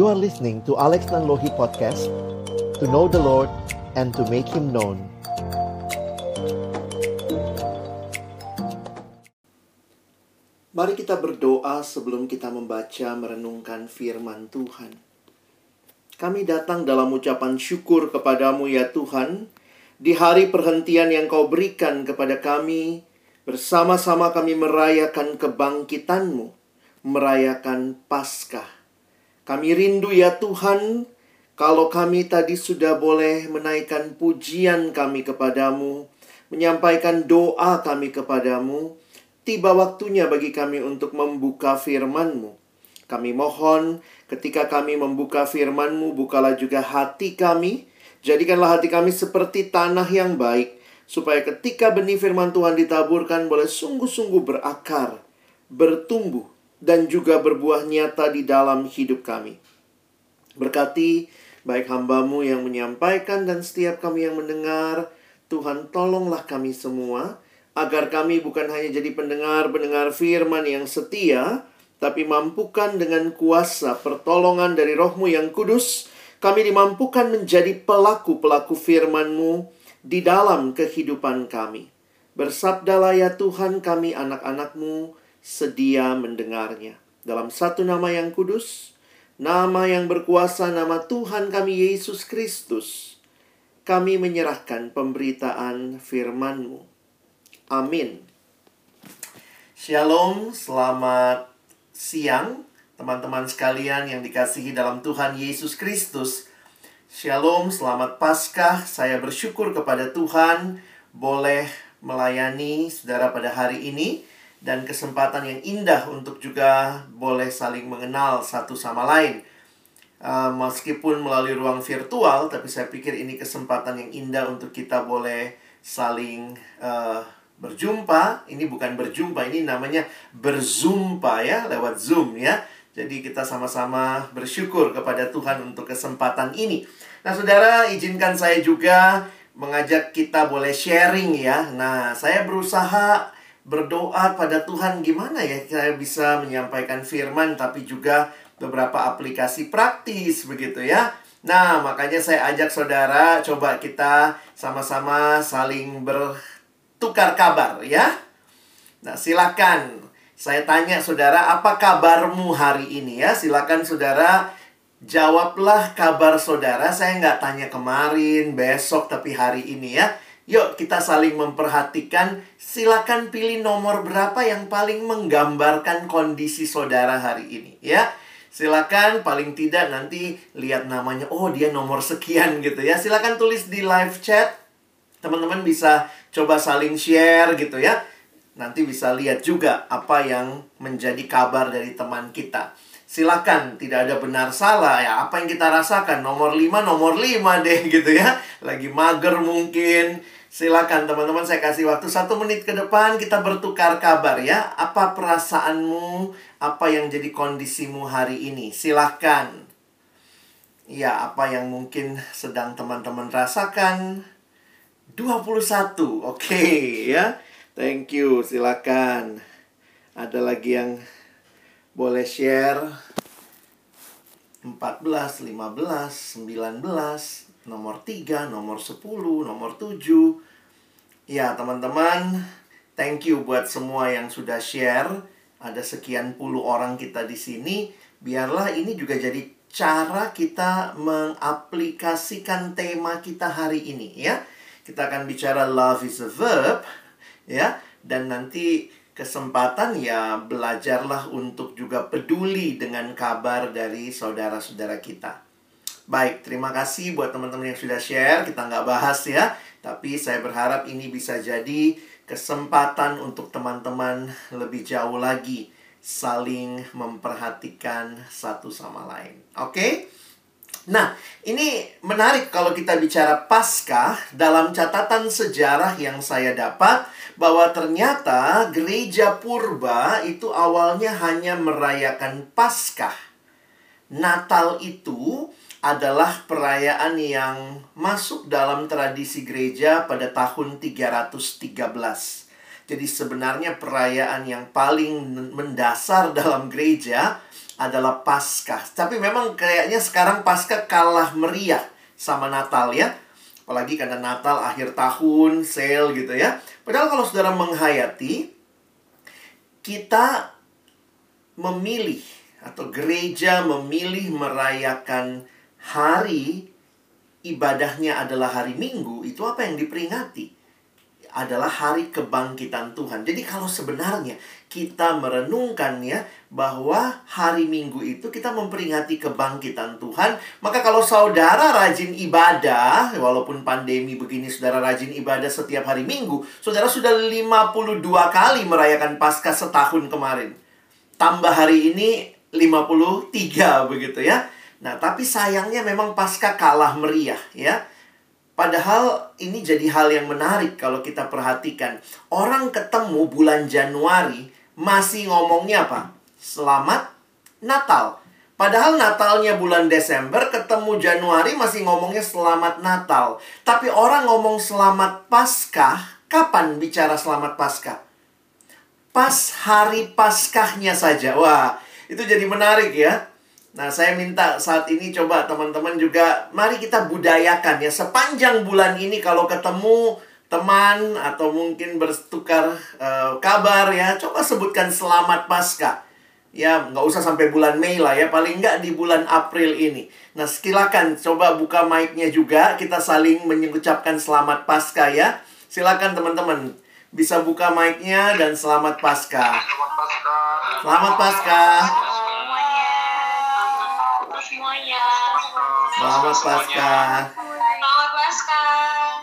You are listening to Alex Nanlohi Podcast To know the Lord and to make Him known. Mari kita berdoa sebelum kita membaca merenungkan firman Tuhan. Kami datang dalam ucapan syukur kepadamu ya Tuhan Di hari perhentian yang kau berikan kepada kami Bersama-sama kami merayakan kebangkitanmu Merayakan Paskah kami rindu ya Tuhan, kalau kami tadi sudah boleh menaikkan pujian kami kepadamu, menyampaikan doa kami kepadamu, tiba waktunya bagi kami untuk membuka firman-Mu. Kami mohon ketika kami membuka firman-Mu, bukalah juga hati kami, jadikanlah hati kami seperti tanah yang baik, supaya ketika benih firman Tuhan ditaburkan boleh sungguh-sungguh berakar, bertumbuh, dan juga berbuah nyata di dalam hidup kami. Berkati baik hambamu yang menyampaikan dan setiap kami yang mendengar, Tuhan tolonglah kami semua, agar kami bukan hanya jadi pendengar-pendengar firman yang setia, tapi mampukan dengan kuasa pertolongan dari rohmu yang kudus, kami dimampukan menjadi pelaku-pelaku firman-Mu di dalam kehidupan kami. Bersabdalah ya Tuhan kami anak-anakmu, sedia mendengarnya. Dalam satu nama yang kudus, nama yang berkuasa, nama Tuhan kami Yesus Kristus, kami menyerahkan pemberitaan firman-Mu. Amin. Shalom, selamat siang teman-teman sekalian yang dikasihi dalam Tuhan Yesus Kristus. Shalom, selamat Paskah. Saya bersyukur kepada Tuhan boleh melayani saudara pada hari ini dan kesempatan yang indah untuk juga boleh saling mengenal satu sama lain. Uh, meskipun melalui ruang virtual, tapi saya pikir ini kesempatan yang indah untuk kita boleh saling uh, berjumpa. Ini bukan berjumpa, ini namanya berzumpa ya, lewat Zoom ya. Jadi kita sama-sama bersyukur kepada Tuhan untuk kesempatan ini. Nah, saudara, izinkan saya juga mengajak kita boleh sharing ya. Nah, saya berusaha berdoa pada Tuhan gimana ya saya bisa menyampaikan firman tapi juga beberapa aplikasi praktis begitu ya. Nah, makanya saya ajak saudara coba kita sama-sama saling bertukar kabar ya. Nah, silakan saya tanya saudara apa kabarmu hari ini ya. Silakan saudara jawablah kabar saudara. Saya nggak tanya kemarin, besok tapi hari ini ya. Yuk kita saling memperhatikan. Silakan pilih nomor berapa yang paling menggambarkan kondisi saudara hari ini ya. Silakan paling tidak nanti lihat namanya. Oh, dia nomor sekian gitu ya. Silakan tulis di live chat. Teman-teman bisa coba saling share gitu ya. Nanti bisa lihat juga apa yang menjadi kabar dari teman kita. Silakan, tidak ada benar salah ya. Apa yang kita rasakan? Nomor 5, nomor 5 deh gitu ya. Lagi mager mungkin Silakan teman-teman saya kasih waktu satu menit ke depan kita bertukar kabar ya. Apa perasaanmu? Apa yang jadi kondisimu hari ini? Silakan. Ya, apa yang mungkin sedang teman-teman rasakan? 21. Oke, okay, ya. Thank you. Silakan. Ada lagi yang boleh share 14, 15, 19, nomor 3, nomor 10, nomor 7. Ya, teman-teman, thank you buat semua yang sudah share. Ada sekian puluh orang kita di sini. Biarlah ini juga jadi cara kita mengaplikasikan tema kita hari ini ya. Kita akan bicara love is a verb ya dan nanti kesempatan ya belajarlah untuk juga peduli dengan kabar dari saudara-saudara kita. Baik, terima kasih buat teman-teman yang sudah share. Kita nggak bahas ya. Tapi saya berharap ini bisa jadi kesempatan untuk teman-teman lebih jauh lagi saling memperhatikan satu sama lain. Oke? Okay? Nah, ini menarik kalau kita bicara Paskah dalam catatan sejarah yang saya dapat bahwa ternyata gereja purba itu awalnya hanya merayakan Paskah. Natal itu adalah perayaan yang masuk dalam tradisi gereja pada tahun 313. Jadi sebenarnya perayaan yang paling mendasar dalam gereja adalah Paskah. Tapi memang kayaknya sekarang Paskah kalah meriah sama Natal ya. Apalagi karena Natal akhir tahun, sale gitu ya. Padahal kalau saudara menghayati, kita memilih atau gereja memilih merayakan hari ibadahnya adalah hari Minggu, itu apa yang diperingati? adalah hari kebangkitan Tuhan. Jadi kalau sebenarnya kita merenungkannya bahwa hari Minggu itu kita memperingati kebangkitan Tuhan, maka kalau saudara rajin ibadah, walaupun pandemi begini saudara rajin ibadah setiap hari Minggu, saudara sudah 52 kali merayakan Paskah setahun kemarin. Tambah hari ini 53 begitu ya. Nah, tapi sayangnya memang Paskah kalah meriah ya. Padahal ini jadi hal yang menarik kalau kita perhatikan. Orang ketemu bulan Januari masih ngomongnya apa? Selamat Natal. Padahal Natalnya bulan Desember, ketemu Januari masih ngomongnya selamat Natal. Tapi orang ngomong selamat Paskah, kapan bicara selamat Paskah? Pas hari Paskahnya saja. Wah, itu jadi menarik ya. Nah, saya minta saat ini coba teman-teman juga mari kita budayakan ya sepanjang bulan ini kalau ketemu teman atau mungkin bertukar uh, kabar ya, coba sebutkan selamat Paskah. Ya, nggak usah sampai bulan Mei lah ya, paling nggak di bulan April ini. Nah, silakan coba buka mic-nya juga, kita saling mengucapkan selamat Paskah ya. Silakan teman-teman bisa buka mic-nya dan selamat Paskah. Selamat Paskah. Selamat Paskah. Selamat Paskah. Selamat Paskah.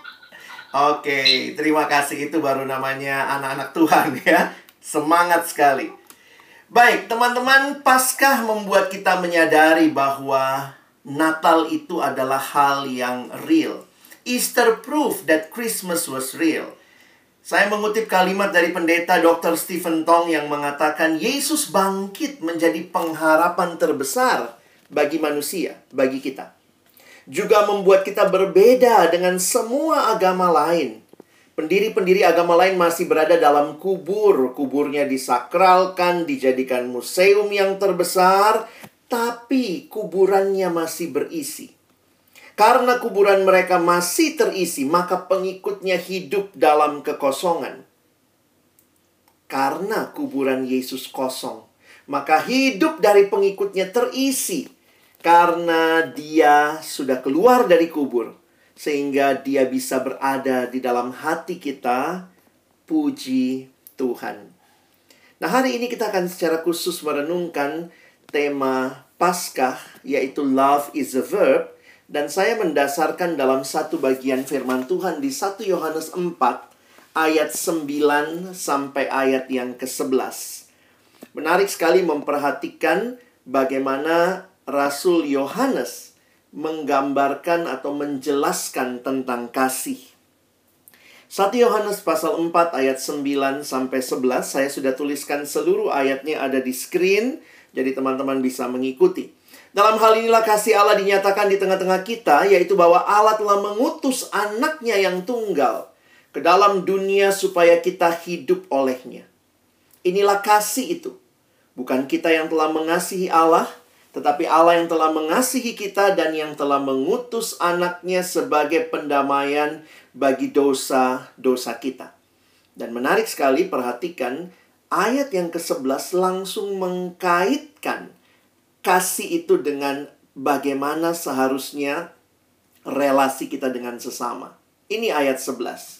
Oke, terima kasih itu baru namanya anak-anak Tuhan ya. Semangat sekali. Baik, teman-teman, Paskah membuat kita menyadari bahwa Natal itu adalah hal yang real. Easter proof that Christmas was real. Saya mengutip kalimat dari pendeta Dr. Stephen Tong yang mengatakan Yesus bangkit menjadi pengharapan terbesar bagi manusia, bagi kita juga membuat kita berbeda dengan semua agama lain. Pendiri-pendiri agama lain masih berada dalam kubur. Kuburnya disakralkan, dijadikan museum yang terbesar, tapi kuburannya masih berisi. Karena kuburan mereka masih terisi, maka pengikutnya hidup dalam kekosongan. Karena kuburan Yesus kosong, maka hidup dari pengikutnya terisi karena dia sudah keluar dari kubur sehingga dia bisa berada di dalam hati kita puji Tuhan. Nah, hari ini kita akan secara khusus merenungkan tema Paskah yaitu love is a verb dan saya mendasarkan dalam satu bagian firman Tuhan di 1 Yohanes 4 ayat 9 sampai ayat yang ke-11. Menarik sekali memperhatikan bagaimana Rasul Yohanes menggambarkan atau menjelaskan tentang kasih. 1 Yohanes pasal 4 ayat 9 sampai 11 saya sudah tuliskan seluruh ayatnya ada di screen jadi teman-teman bisa mengikuti. Dalam hal inilah kasih Allah dinyatakan di tengah-tengah kita yaitu bahwa Allah telah mengutus anaknya yang tunggal ke dalam dunia supaya kita hidup olehnya. Inilah kasih itu. Bukan kita yang telah mengasihi Allah, tetapi Allah yang telah mengasihi kita dan yang telah mengutus anaknya sebagai pendamaian bagi dosa-dosa kita. Dan menarik sekali perhatikan ayat yang ke-11 langsung mengkaitkan kasih itu dengan bagaimana seharusnya relasi kita dengan sesama. Ini ayat 11.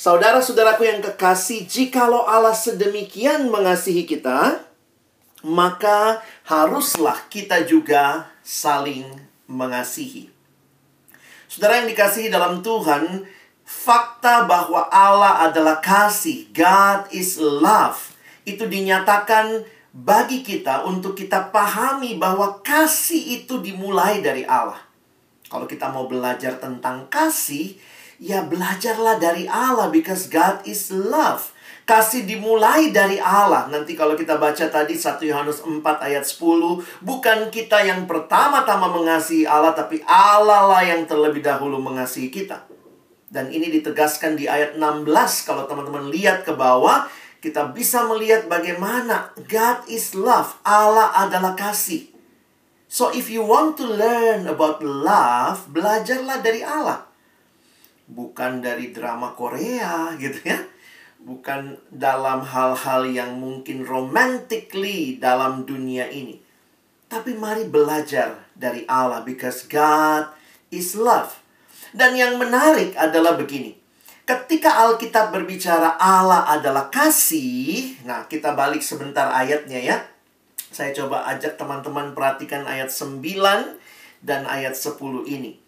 Saudara-saudaraku yang kekasih, jikalau Allah sedemikian mengasihi kita, maka haruslah kita juga saling mengasihi. Saudara yang dikasihi dalam Tuhan, fakta bahwa Allah adalah kasih, God is love, itu dinyatakan bagi kita untuk kita pahami bahwa kasih itu dimulai dari Allah. Kalau kita mau belajar tentang kasih, ya belajarlah dari Allah because God is love. Kasih dimulai dari Allah. Nanti kalau kita baca tadi 1 Yohanes 4 ayat 10. Bukan kita yang pertama-tama mengasihi Allah. Tapi Allah lah yang terlebih dahulu mengasihi kita. Dan ini ditegaskan di ayat 16. Kalau teman-teman lihat ke bawah. kita bisa melihat bagaimana God is love. Allah adalah kasih. So if you want to learn about love, belajarlah dari Allah. Bukan dari drama Korea gitu ya. Bukan dalam hal-hal yang mungkin romantically dalam dunia ini. Tapi mari belajar dari Allah because God is love. Dan yang menarik adalah begini. Ketika Alkitab berbicara Allah adalah kasih, nah kita balik sebentar ayatnya ya. Saya coba ajak teman-teman perhatikan ayat 9 dan ayat 10 ini.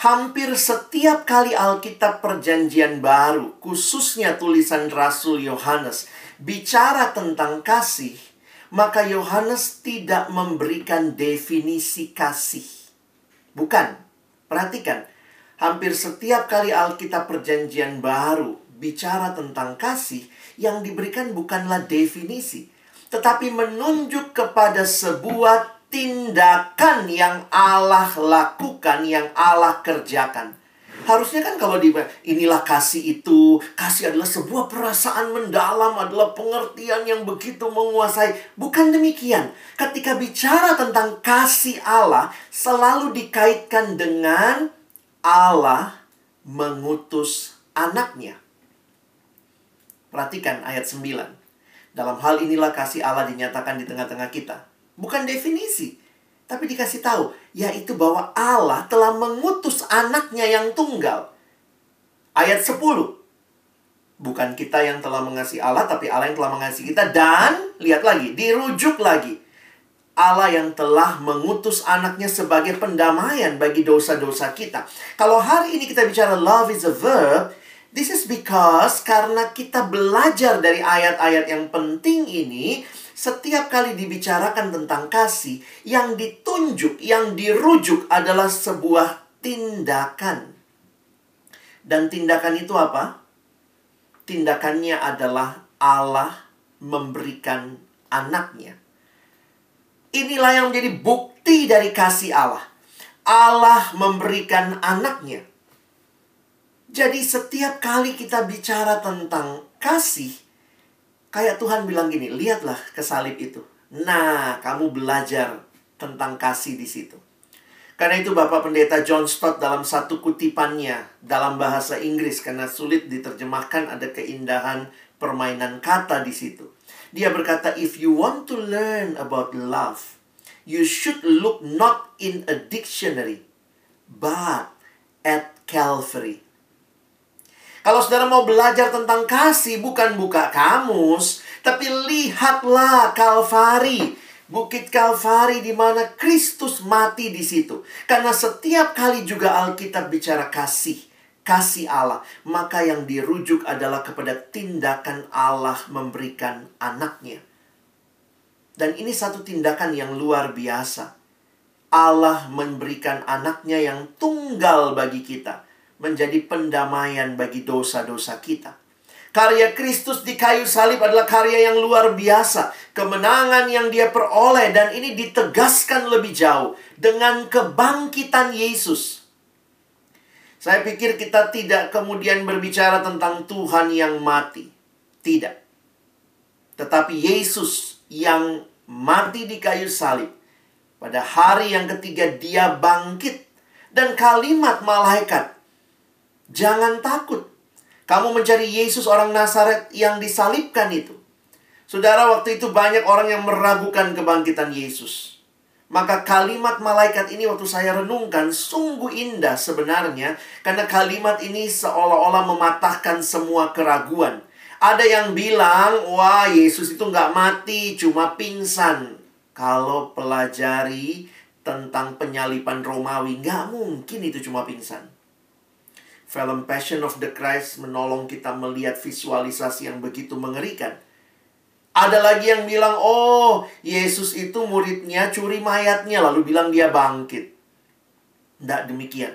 Hampir setiap kali Alkitab Perjanjian Baru, khususnya tulisan Rasul Yohanes, bicara tentang kasih, maka Yohanes tidak memberikan definisi kasih. Bukan. Perhatikan, hampir setiap kali Alkitab Perjanjian Baru bicara tentang kasih, yang diberikan bukanlah definisi, tetapi menunjuk kepada sebuah tindakan yang Allah lakukan, yang Allah kerjakan. Harusnya kan kalau di inilah kasih itu, kasih adalah sebuah perasaan mendalam, adalah pengertian yang begitu menguasai. Bukan demikian. Ketika bicara tentang kasih Allah, selalu dikaitkan dengan Allah mengutus anaknya. Perhatikan ayat 9. Dalam hal inilah kasih Allah dinyatakan di tengah-tengah kita. Bukan definisi, tapi dikasih tahu, yaitu bahwa Allah telah mengutus anaknya yang tunggal. Ayat 10. Bukan kita yang telah mengasihi Allah, tapi Allah yang telah mengasihi kita. Dan, lihat lagi, dirujuk lagi. Allah yang telah mengutus anaknya sebagai pendamaian bagi dosa-dosa kita. Kalau hari ini kita bicara love is a verb, this is because karena kita belajar dari ayat-ayat yang penting ini, setiap kali dibicarakan tentang kasih, yang ditunjuk, yang dirujuk adalah sebuah tindakan. Dan tindakan itu apa? Tindakannya adalah Allah memberikan anaknya. Inilah yang menjadi bukti dari kasih Allah. Allah memberikan anaknya. Jadi setiap kali kita bicara tentang kasih, Kayak Tuhan bilang gini, lihatlah ke salib itu. Nah, kamu belajar tentang kasih di situ. Karena itu Bapak Pendeta John Stott dalam satu kutipannya dalam bahasa Inggris karena sulit diterjemahkan ada keindahan permainan kata di situ. Dia berkata, if you want to learn about love, you should look not in a dictionary, but at Calvary. Kalau saudara mau belajar tentang kasih, bukan buka kamus, tapi lihatlah Kalvari. Bukit Kalvari di mana Kristus mati di situ. Karena setiap kali juga Alkitab bicara kasih, kasih Allah, maka yang dirujuk adalah kepada tindakan Allah memberikan anaknya. Dan ini satu tindakan yang luar biasa. Allah memberikan anaknya yang tunggal bagi kita menjadi pendamaian bagi dosa-dosa kita. Karya Kristus di kayu salib adalah karya yang luar biasa. Kemenangan yang dia peroleh dan ini ditegaskan lebih jauh dengan kebangkitan Yesus. Saya pikir kita tidak kemudian berbicara tentang Tuhan yang mati. Tidak. Tetapi Yesus yang mati di kayu salib. Pada hari yang ketiga dia bangkit. Dan kalimat malaikat Jangan takut. Kamu mencari Yesus orang Nazaret yang disalibkan itu. Saudara, waktu itu banyak orang yang meragukan kebangkitan Yesus. Maka kalimat malaikat ini waktu saya renungkan sungguh indah sebenarnya. Karena kalimat ini seolah-olah mematahkan semua keraguan. Ada yang bilang, wah Yesus itu nggak mati, cuma pingsan. Kalau pelajari tentang penyalipan Romawi, nggak mungkin itu cuma pingsan. Film Passion of the Christ menolong kita melihat visualisasi yang begitu mengerikan. Ada lagi yang bilang, oh Yesus itu muridnya curi mayatnya lalu bilang dia bangkit. Tidak demikian.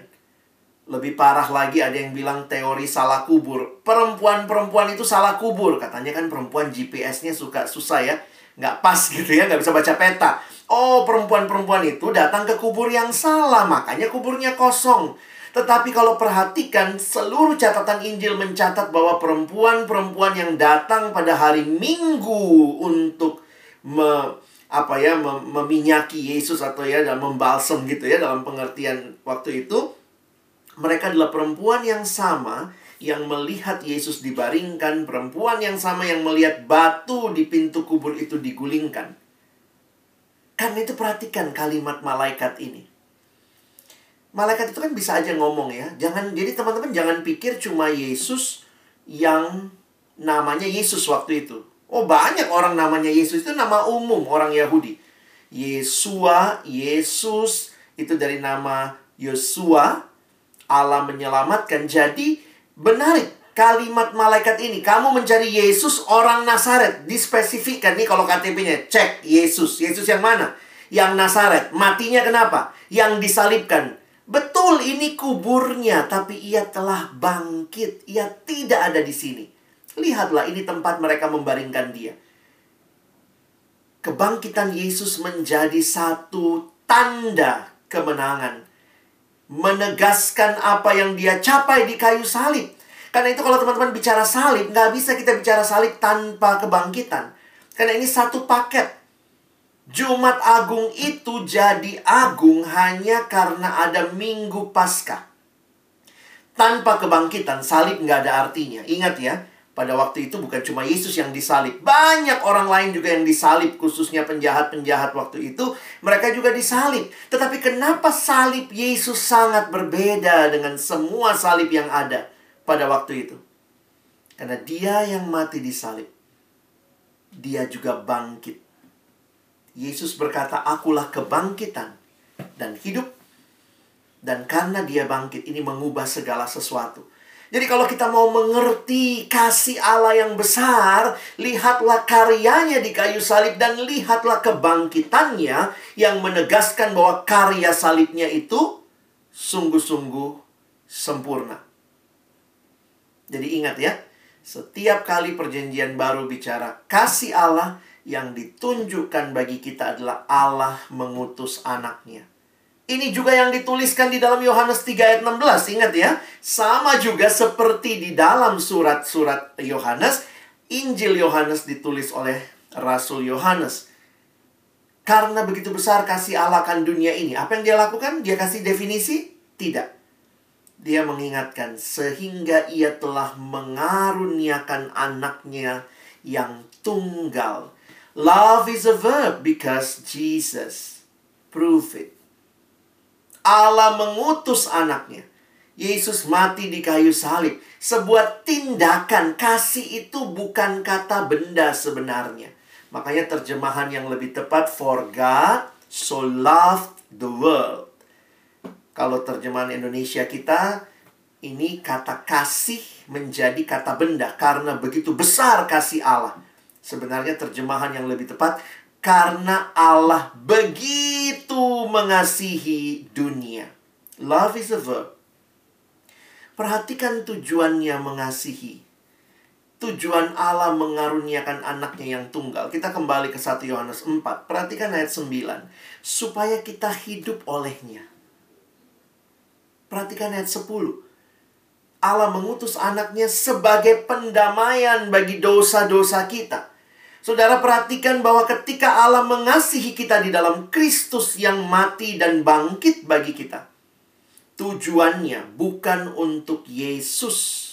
Lebih parah lagi ada yang bilang teori salah kubur. Perempuan-perempuan itu salah kubur. Katanya kan perempuan GPS-nya suka susah ya. Nggak pas gitu ya, nggak bisa baca peta. Oh, perempuan-perempuan itu datang ke kubur yang salah, makanya kuburnya kosong. Tetapi kalau perhatikan, seluruh catatan Injil mencatat bahwa perempuan-perempuan yang datang pada hari Minggu untuk me, apa ya mem meminyaki Yesus atau ya dan membalsem gitu ya dalam pengertian waktu itu mereka adalah perempuan yang sama yang melihat Yesus dibaringkan, perempuan yang sama yang melihat batu di pintu kubur itu digulingkan. Karena itu perhatikan kalimat malaikat ini malaikat itu kan bisa aja ngomong ya. Jangan jadi teman-teman jangan pikir cuma Yesus yang namanya Yesus waktu itu. Oh, banyak orang namanya Yesus itu nama umum orang Yahudi. Yesua, Yesus itu dari nama Yosua, Allah menyelamatkan. Jadi benar kalimat malaikat ini, kamu mencari Yesus orang Nazaret, dispesifikkan nih kalau KTP-nya, cek Yesus. Yesus yang mana? Yang Nazaret. Matinya kenapa? Yang disalibkan Betul ini kuburnya, tapi ia telah bangkit. Ia tidak ada di sini. Lihatlah ini tempat mereka membaringkan dia. Kebangkitan Yesus menjadi satu tanda kemenangan. Menegaskan apa yang dia capai di kayu salib. Karena itu kalau teman-teman bicara salib, nggak bisa kita bicara salib tanpa kebangkitan. Karena ini satu paket. Jumat Agung itu jadi agung hanya karena ada Minggu Paskah. Tanpa kebangkitan, salib nggak ada artinya. Ingat ya, pada waktu itu bukan cuma Yesus yang disalib. Banyak orang lain juga yang disalib, khususnya penjahat-penjahat waktu itu. Mereka juga disalib. Tetapi kenapa salib Yesus sangat berbeda dengan semua salib yang ada pada waktu itu? Karena dia yang mati disalib. Dia juga bangkit Yesus berkata, "Akulah kebangkitan dan hidup." Dan karena dia bangkit, ini mengubah segala sesuatu. Jadi kalau kita mau mengerti kasih Allah yang besar, lihatlah karyanya di kayu salib dan lihatlah kebangkitannya yang menegaskan bahwa karya salibnya itu sungguh-sungguh sempurna. Jadi ingat ya, setiap kali perjanjian baru bicara kasih Allah, yang ditunjukkan bagi kita adalah Allah mengutus anaknya. Ini juga yang dituliskan di dalam Yohanes 3 ayat 16. Ingat ya, sama juga seperti di dalam surat-surat Yohanes, Injil Yohanes ditulis oleh Rasul Yohanes. Karena begitu besar kasih Allah akan dunia ini, apa yang dia lakukan? Dia kasih definisi? Tidak. Dia mengingatkan sehingga ia telah mengaruniakan anaknya yang tunggal Love is a verb because Jesus prove it. Allah mengutus anaknya. Yesus mati di kayu salib. Sebuah tindakan kasih itu bukan kata benda sebenarnya. Makanya terjemahan yang lebih tepat for God so loved the world. Kalau terjemahan Indonesia kita ini kata kasih menjadi kata benda karena begitu besar kasih Allah. Sebenarnya terjemahan yang lebih tepat karena Allah begitu mengasihi dunia. Love is a verb. Perhatikan tujuannya mengasihi. Tujuan Allah mengaruniakan anaknya yang tunggal. Kita kembali ke 1 Yohanes 4. Perhatikan ayat 9. Supaya kita hidup olehnya. Perhatikan ayat 10. Allah mengutus anaknya sebagai pendamaian bagi dosa-dosa kita. Saudara perhatikan bahwa ketika Allah mengasihi kita di dalam Kristus yang mati dan bangkit bagi kita, tujuannya bukan untuk Yesus,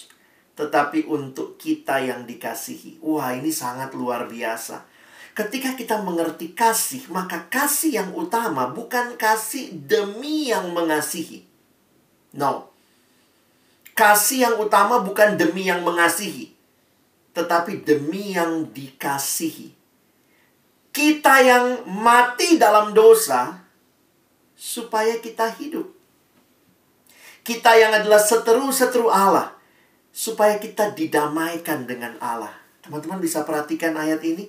tetapi untuk kita yang dikasihi. Wah, ini sangat luar biasa. Ketika kita mengerti kasih, maka kasih yang utama bukan kasih demi yang mengasihi. No. Kasih yang utama bukan demi yang mengasihi, tetapi demi yang dikasihi. Kita yang mati dalam dosa, supaya kita hidup. Kita yang adalah seteru-seteru Allah, supaya kita didamaikan dengan Allah. Teman-teman bisa perhatikan ayat ini.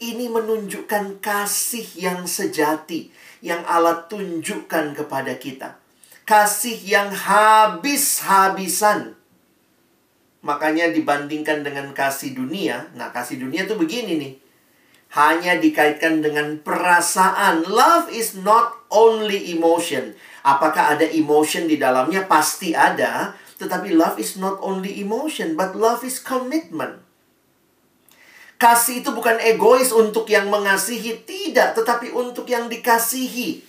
Ini menunjukkan kasih yang sejati yang Allah tunjukkan kepada kita. Kasih yang habis-habisan Makanya dibandingkan dengan kasih dunia, nah kasih dunia tuh begini nih. hanya dikaitkan dengan perasaan. Love is not only emotion. Apakah ada emotion di dalamnya? Pasti ada. Tetapi love is not only emotion, but love is commitment. Kasih itu bukan egois untuk yang mengasihi, tidak, tetapi untuk yang dikasihi.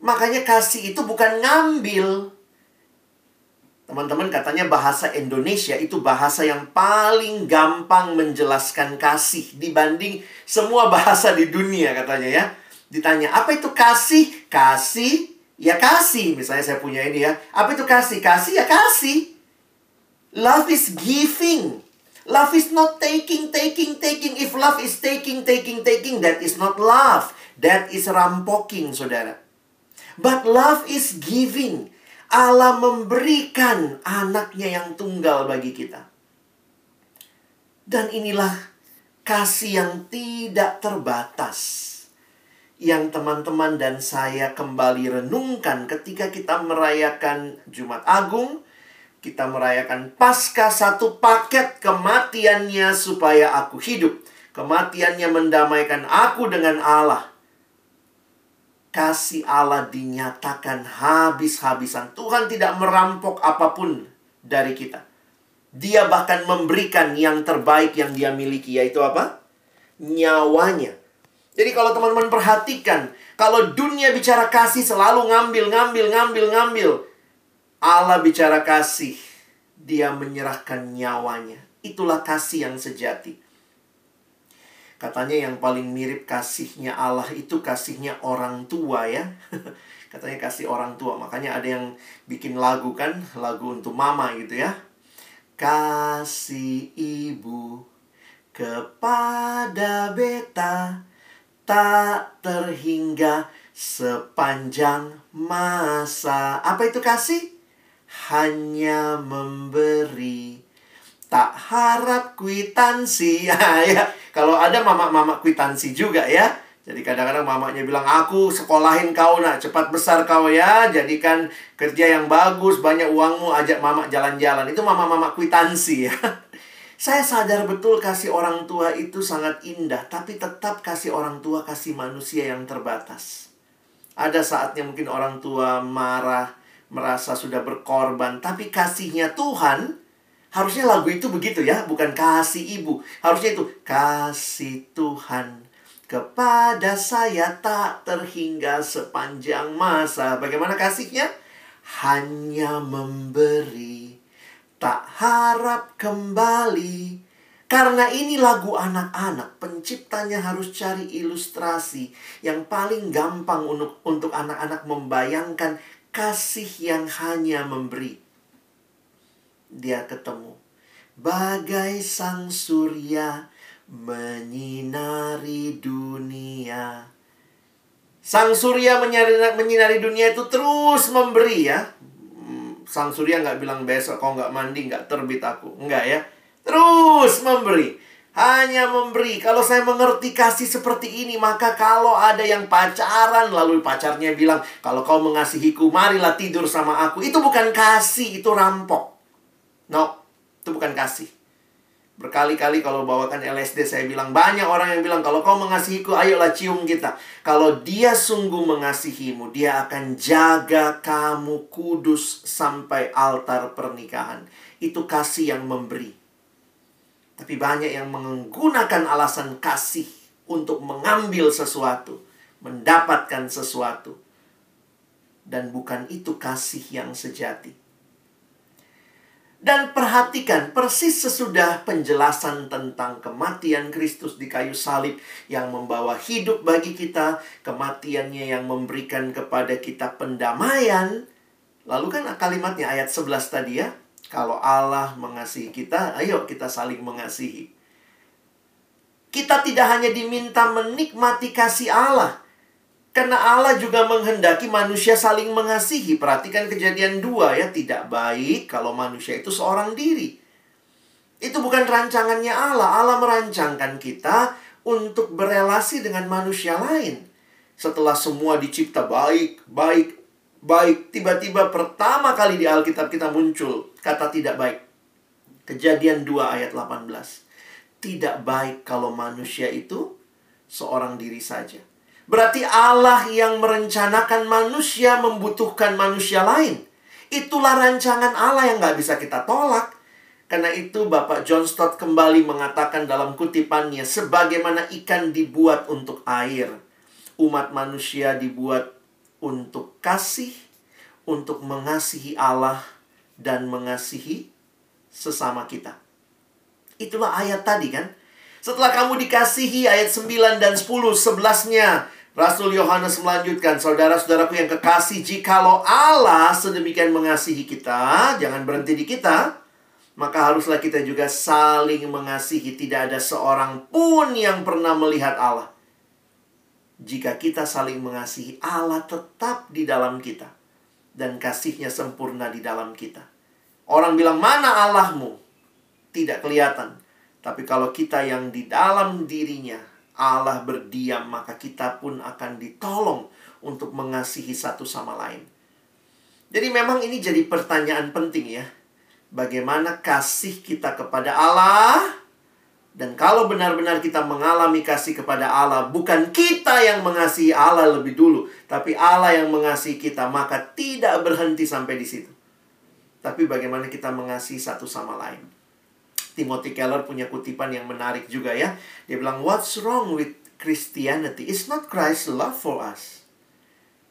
Makanya kasih itu bukan ngambil. Teman-teman katanya bahasa Indonesia itu bahasa yang paling gampang menjelaskan kasih dibanding semua bahasa di dunia katanya ya. Ditanya, apa itu kasih? Kasih ya kasih. Misalnya saya punya ini ya. Apa itu kasih? Kasih ya kasih. Love is giving. Love is not taking, taking, taking. If love is taking, taking, taking, that is not love. That is rampoking, saudara. But love is giving. Allah memberikan anaknya yang tunggal bagi kita. Dan inilah kasih yang tidak terbatas yang teman-teman dan saya kembali renungkan ketika kita merayakan Jumat Agung, kita merayakan Paskah satu paket kematiannya supaya aku hidup. Kematiannya mendamaikan aku dengan Allah. Kasih Allah dinyatakan habis-habisan. Tuhan tidak merampok apa pun dari kita. Dia bahkan memberikan yang terbaik yang dia miliki, yaitu apa? Nyawanya jadi kalau teman-teman perhatikan, kalau dunia bicara kasih selalu ngambil, ngambil, ngambil, ngambil. Allah bicara kasih, dia menyerahkan nyawanya. Itulah kasih yang sejati. Katanya yang paling mirip kasihnya Allah itu kasihnya orang tua ya. Katanya kasih orang tua. Makanya ada yang bikin lagu kan, lagu untuk mama gitu ya. Kasih ibu kepada beta tak terhingga sepanjang masa. Apa itu kasih? Hanya memberi. Tak harap kwitansi. ya, kalau ada mama-mama kwitansi juga ya. Jadi kadang-kadang mamanya bilang, aku sekolahin kau nak, cepat besar kau ya. Jadikan kerja yang bagus, banyak uangmu, ajak mama jalan-jalan. Itu mama-mama kwitansi ya. Saya sadar betul kasih orang tua itu sangat indah, tapi tetap kasih orang tua kasih manusia yang terbatas. Ada saatnya mungkin orang tua marah, merasa sudah berkorban, tapi kasihnya Tuhan harusnya lagu itu begitu ya, bukan kasih ibu. Harusnya itu kasih Tuhan kepada saya tak terhingga sepanjang masa. Bagaimana kasihnya? Hanya memberi tak harap kembali. Karena ini lagu anak-anak, penciptanya harus cari ilustrasi yang paling gampang untuk untuk anak-anak membayangkan kasih yang hanya memberi. Dia ketemu. Bagai sang surya menyinari dunia. Sang surya menyinari, dunia itu terus memberi ya. Sang surya nggak bilang besok kau nggak mandi nggak terbit aku. Nggak ya. Terus memberi. Hanya memberi. Kalau saya mengerti kasih seperti ini maka kalau ada yang pacaran lalu pacarnya bilang kalau kau mengasihiku marilah tidur sama aku. Itu bukan kasih itu rampok no itu bukan kasih Berkali-kali kalau bawakan LSD saya bilang banyak orang yang bilang kalau kau mengasihiku ayolah cium kita. Kalau dia sungguh mengasihimu, dia akan jaga kamu kudus sampai altar pernikahan. Itu kasih yang memberi. Tapi banyak yang menggunakan alasan kasih untuk mengambil sesuatu, mendapatkan sesuatu. Dan bukan itu kasih yang sejati. Dan perhatikan persis sesudah penjelasan tentang kematian Kristus di kayu salib yang membawa hidup bagi kita, kematiannya yang memberikan kepada kita pendamaian. Lalu kan kalimatnya ayat 11 tadi ya, kalau Allah mengasihi kita, ayo kita saling mengasihi. Kita tidak hanya diminta menikmati kasih Allah, karena Allah juga menghendaki manusia saling mengasihi. Perhatikan kejadian dua ya. Tidak baik kalau manusia itu seorang diri. Itu bukan rancangannya Allah. Allah merancangkan kita untuk berelasi dengan manusia lain. Setelah semua dicipta baik, baik, baik. Tiba-tiba pertama kali di Alkitab kita muncul kata tidak baik. Kejadian 2 ayat 18. tidak baik kalau manusia itu seorang diri saja. Berarti Allah yang merencanakan manusia membutuhkan manusia lain. Itulah rancangan Allah yang nggak bisa kita tolak. Karena itu Bapak John Stott kembali mengatakan dalam kutipannya, sebagaimana ikan dibuat untuk air, umat manusia dibuat untuk kasih, untuk mengasihi Allah, dan mengasihi sesama kita. Itulah ayat tadi kan. Setelah kamu dikasihi ayat 9 dan 10, 11-nya Rasul Yohanes melanjutkan, saudara-saudaraku yang kekasih, jikalau Allah sedemikian mengasihi kita, jangan berhenti di kita, maka haruslah kita juga saling mengasihi. Tidak ada seorang pun yang pernah melihat Allah. Jika kita saling mengasihi, Allah tetap di dalam kita. Dan kasihnya sempurna di dalam kita. Orang bilang, mana Allahmu? Tidak kelihatan. Tapi kalau kita yang di dalam dirinya, Allah berdiam, maka kita pun akan ditolong untuk mengasihi satu sama lain. Jadi memang ini jadi pertanyaan penting ya bagaimana kasih kita kepada Allah. Dan kalau benar-benar kita mengalami kasih kepada Allah, bukan kita yang mengasihi Allah lebih dulu, tapi Allah yang mengasihi kita, maka tidak berhenti sampai di situ. Tapi bagaimana kita mengasihi satu sama lain. Timothy Keller punya kutipan yang menarik juga ya. Dia bilang, "What's wrong with Christianity? It's not Christ's love for us.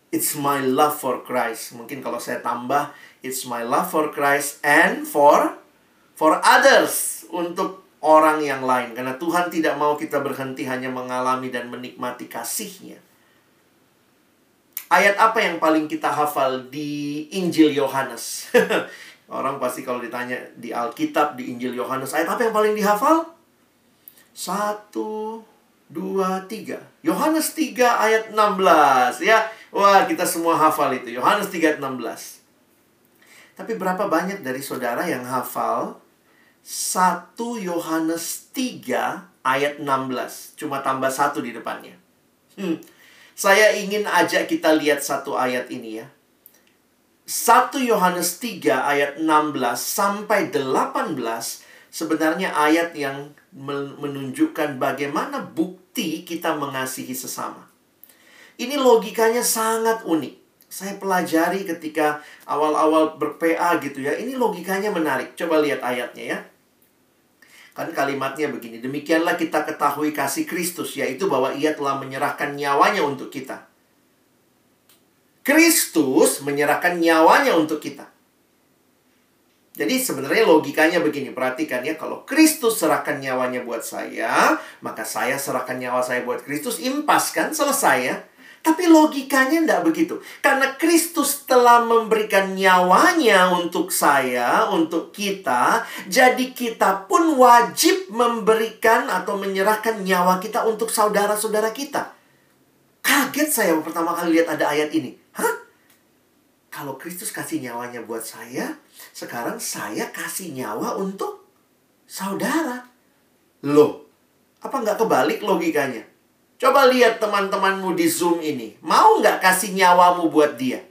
It's my love for Christ." Mungkin kalau saya tambah, It's my love for Christ and for for others untuk orang yang lain karena Tuhan tidak mau kita berhenti hanya mengalami dan menikmati kasihnya. Ayat apa yang paling kita hafal di Injil Yohanes? Orang pasti kalau ditanya di Alkitab, di Injil Yohanes, ayat apa yang paling dihafal? Satu, dua, tiga. Yohanes 3 ayat 16 ya. Wah, kita semua hafal itu. Yohanes 3 ayat 16. Tapi berapa banyak dari saudara yang hafal 1 Yohanes 3 ayat 16. Cuma tambah satu di depannya. Hmm. Saya ingin ajak kita lihat satu ayat ini ya. 1 Yohanes 3 ayat 16 sampai 18 sebenarnya ayat yang menunjukkan bagaimana bukti kita mengasihi sesama. Ini logikanya sangat unik saya pelajari ketika awal-awal ber-PA gitu ya. Ini logikanya menarik. Coba lihat ayatnya ya. Kan kalimatnya begini. Demikianlah kita ketahui kasih Kristus, yaitu bahwa ia telah menyerahkan nyawanya untuk kita. Kristus menyerahkan nyawanya untuk kita. Jadi sebenarnya logikanya begini, perhatikan ya, kalau Kristus serahkan nyawanya buat saya, maka saya serahkan nyawa saya buat Kristus, impas kan, selesai ya. Tapi logikanya tidak begitu. Karena Kristus telah memberikan nyawanya untuk saya, untuk kita. Jadi kita pun wajib memberikan atau menyerahkan nyawa kita untuk saudara-saudara kita. Kaget saya pertama kali lihat ada ayat ini. Kalau Kristus kasih nyawanya buat saya, sekarang saya kasih nyawa untuk saudara. Loh, apa nggak kebalik logikanya? Coba lihat teman-temanmu di Zoom ini. Mau nggak kasih nyawamu buat dia?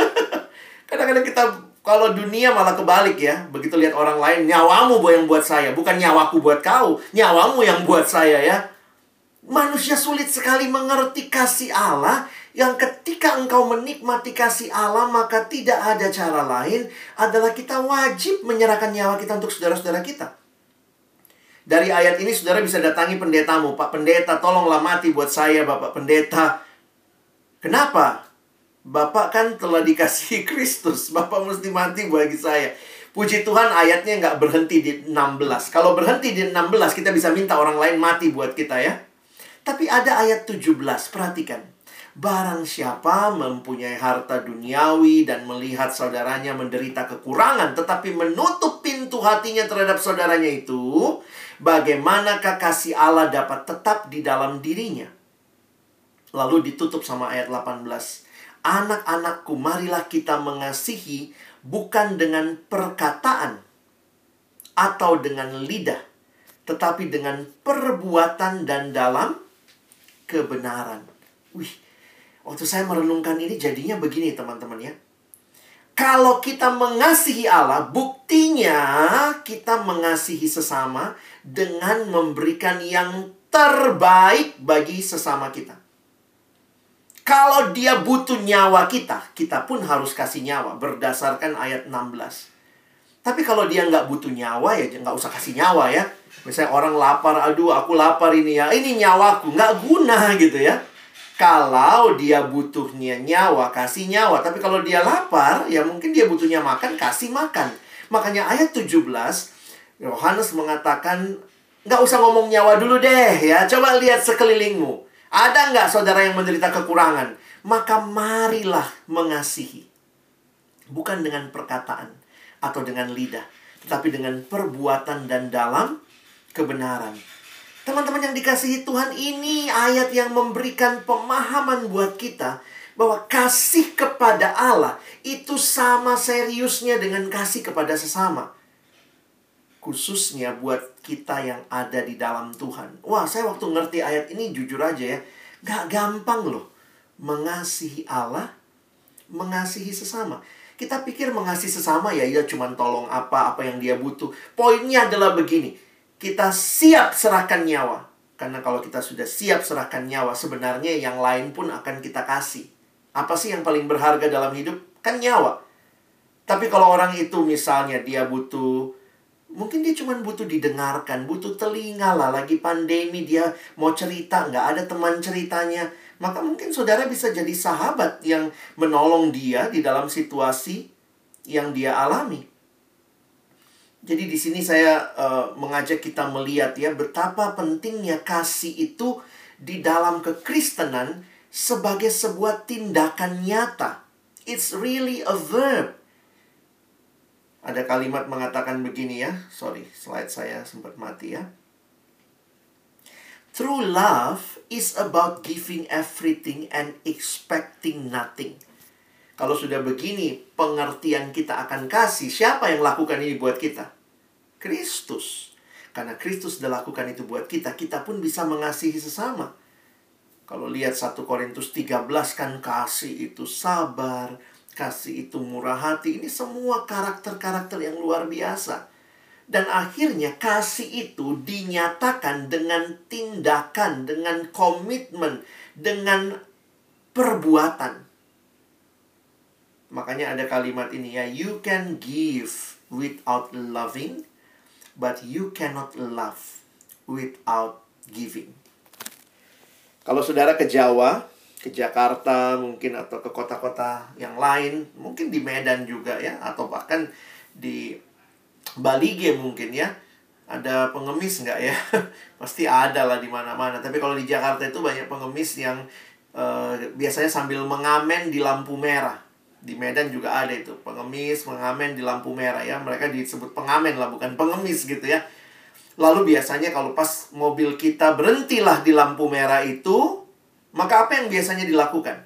Kadang-kadang kita kalau dunia malah kebalik ya. Begitu lihat orang lain, nyawamu yang buat saya. Bukan nyawaku buat kau. Nyawamu yang buat saya ya. Manusia sulit sekali mengerti kasih Allah yang ketika engkau menikmati kasih Allah maka tidak ada cara lain adalah kita wajib menyerahkan nyawa kita untuk saudara-saudara kita. Dari ayat ini saudara bisa datangi pendetamu. Pak pendeta tolonglah mati buat saya Bapak pendeta. Kenapa? Bapak kan telah dikasihi Kristus. Bapak mesti mati bagi saya. Puji Tuhan ayatnya nggak berhenti di 16. Kalau berhenti di 16 kita bisa minta orang lain mati buat kita ya. Tapi ada ayat 17. Perhatikan. Barang siapa mempunyai harta duniawi dan melihat saudaranya menderita kekurangan tetapi menutup pintu hatinya terhadap saudaranya itu, bagaimanakah kasih Allah dapat tetap di dalam dirinya? Lalu ditutup sama ayat 18. Anak-anakku, marilah kita mengasihi bukan dengan perkataan atau dengan lidah, tetapi dengan perbuatan dan dalam kebenaran. Wih, waktu saya merenungkan ini jadinya begini teman-teman ya. Kalau kita mengasihi Allah, buktinya kita mengasihi sesama dengan memberikan yang terbaik bagi sesama kita. Kalau dia butuh nyawa kita, kita pun harus kasih nyawa berdasarkan ayat 16. Tapi kalau dia nggak butuh nyawa ya nggak usah kasih nyawa ya. Misalnya orang lapar, aduh aku lapar ini ya, ini nyawaku, nggak guna gitu ya. Kalau dia butuhnya nyawa, kasih nyawa. Tapi kalau dia lapar, ya mungkin dia butuhnya makan, kasih makan. Makanya ayat 17, Yohanes mengatakan, nggak usah ngomong nyawa dulu deh ya. Coba lihat sekelilingmu. Ada nggak saudara yang menderita kekurangan? Maka marilah mengasihi. Bukan dengan perkataan atau dengan lidah. Tetapi dengan perbuatan dan dalam kebenaran. Teman-teman yang dikasihi Tuhan ini ayat yang memberikan pemahaman buat kita bahwa kasih kepada Allah itu sama seriusnya dengan kasih kepada sesama. Khususnya buat kita yang ada di dalam Tuhan. Wah, saya waktu ngerti ayat ini jujur aja ya, gak gampang loh mengasihi Allah, mengasihi sesama. Kita pikir mengasihi sesama ya, ya cuma tolong apa, apa yang dia butuh. Poinnya adalah begini, kita siap serahkan nyawa. Karena kalau kita sudah siap serahkan nyawa, sebenarnya yang lain pun akan kita kasih. Apa sih yang paling berharga dalam hidup? Kan nyawa. Tapi kalau orang itu misalnya dia butuh, mungkin dia cuma butuh didengarkan, butuh telinga lah. Lagi pandemi dia mau cerita, nggak ada teman ceritanya. Maka mungkin saudara bisa jadi sahabat yang menolong dia di dalam situasi yang dia alami. Jadi di sini saya uh, mengajak kita melihat ya betapa pentingnya kasih itu di dalam kekristenan sebagai sebuah tindakan nyata. It's really a verb. Ada kalimat mengatakan begini ya. Sorry, slide saya sempat mati ya. True love is about giving everything and expecting nothing. Kalau sudah begini, pengertian kita akan kasih, siapa yang lakukan ini buat kita? Kristus. Karena Kristus sudah lakukan itu buat kita, kita pun bisa mengasihi sesama. Kalau lihat 1 Korintus 13 kan kasih itu sabar, kasih itu murah hati. Ini semua karakter-karakter yang luar biasa. Dan akhirnya kasih itu dinyatakan dengan tindakan, dengan komitmen, dengan perbuatan. Makanya ada kalimat ini ya, you can give without loving, but you cannot love without giving. Kalau saudara ke Jawa, ke Jakarta mungkin atau ke kota-kota yang lain, mungkin di Medan juga ya, atau bahkan di Bali G mungkin ya. Ada pengemis nggak ya? Pasti ada lah di mana-mana. Tapi kalau di Jakarta itu banyak pengemis yang uh, biasanya sambil mengamen di lampu merah di Medan juga ada itu pengemis mengamen di lampu merah ya. Mereka disebut pengamen lah bukan pengemis gitu ya. Lalu biasanya kalau pas mobil kita berhentilah di lampu merah itu maka apa yang biasanya dilakukan?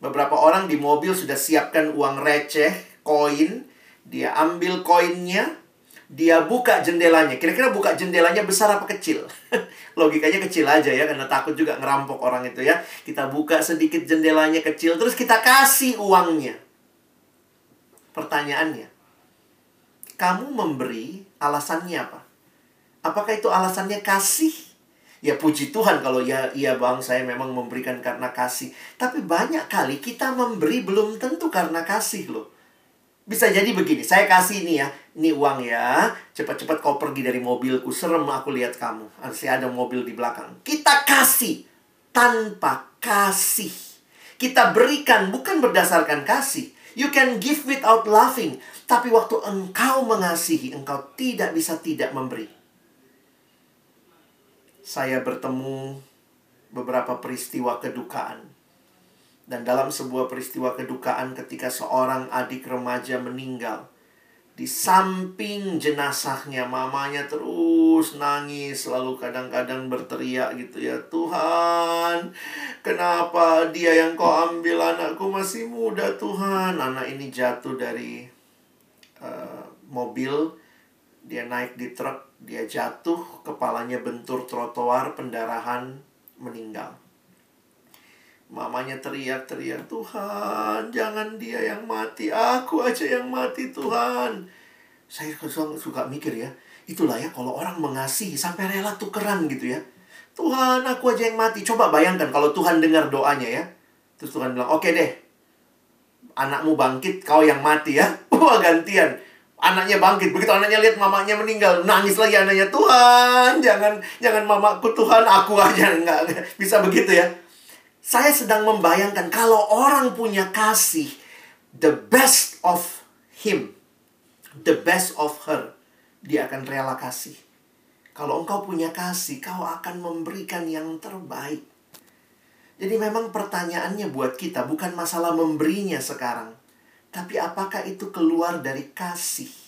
Beberapa orang di mobil sudah siapkan uang receh koin dia ambil koinnya dia buka jendelanya. Kira-kira buka jendelanya besar apa kecil? Logikanya kecil aja ya, karena takut juga ngerampok orang itu ya. Kita buka sedikit jendelanya kecil, terus kita kasih uangnya. Pertanyaannya, kamu memberi alasannya apa? Apakah itu alasannya kasih? Ya puji Tuhan kalau ya iya bang saya memang memberikan karena kasih. Tapi banyak kali kita memberi belum tentu karena kasih loh. Bisa jadi begini, saya kasih ini ya, ini uang ya, cepat-cepat kau pergi dari mobilku, serem aku lihat kamu. Masih ada mobil di belakang. Kita kasih tanpa kasih. Kita berikan bukan berdasarkan kasih. You can give without laughing. Tapi waktu engkau mengasihi, engkau tidak bisa tidak memberi. Saya bertemu beberapa peristiwa kedukaan dan dalam sebuah peristiwa kedukaan ketika seorang adik remaja meninggal, di samping jenazahnya mamanya terus nangis lalu kadang-kadang berteriak gitu ya Tuhan kenapa dia yang kau ambil anakku masih muda Tuhan? Anak ini jatuh dari uh, mobil dia naik di truk dia jatuh kepalanya bentur trotoar pendarahan meninggal Mamanya teriak-teriak, Tuhan, jangan dia yang mati, aku aja yang mati, Tuhan. Saya suka mikir ya, itulah ya kalau orang mengasihi sampai rela tukeran gitu ya. Tuhan, aku aja yang mati. Coba bayangkan kalau Tuhan dengar doanya ya. Terus Tuhan bilang, oke deh, anakmu bangkit, kau yang mati ya. Wah, gantian. Anaknya bangkit. Begitu anaknya lihat mamanya meninggal, nangis lagi anaknya. Tuhan, jangan jangan mamaku Tuhan, aku aja enggak bisa begitu ya. Saya sedang membayangkan kalau orang punya kasih, the best of him, the best of her, dia akan rela kasih. Kalau engkau punya kasih, kau akan memberikan yang terbaik. Jadi memang pertanyaannya buat kita bukan masalah memberinya sekarang, tapi apakah itu keluar dari kasih?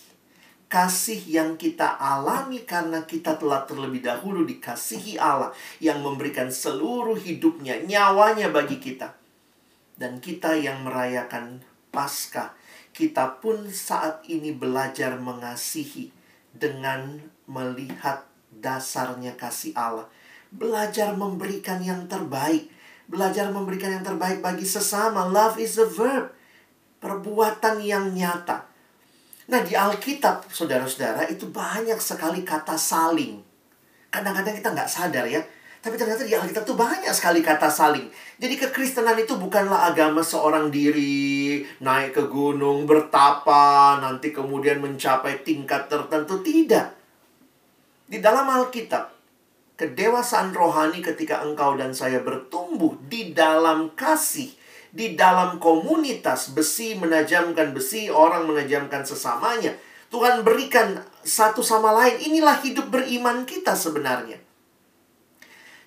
Kasih yang kita alami karena kita telah terlebih dahulu dikasihi Allah yang memberikan seluruh hidupnya, nyawanya bagi kita. Dan kita yang merayakan Paskah, kita pun saat ini belajar mengasihi dengan melihat dasarnya kasih Allah. Belajar memberikan yang terbaik. Belajar memberikan yang terbaik bagi sesama. Love is a verb perbuatan yang nyata. Nah, di Alkitab, saudara-saudara, itu banyak sekali kata saling. Kadang-kadang kita nggak sadar ya. Tapi ternyata di Alkitab itu banyak sekali kata saling. Jadi kekristenan itu bukanlah agama seorang diri, naik ke gunung, bertapa, nanti kemudian mencapai tingkat tertentu. Tidak. Di dalam Alkitab, kedewasaan rohani ketika engkau dan saya bertumbuh di dalam kasih di dalam komunitas besi menajamkan besi, orang menajamkan sesamanya. Tuhan berikan satu sama lain. Inilah hidup beriman kita sebenarnya.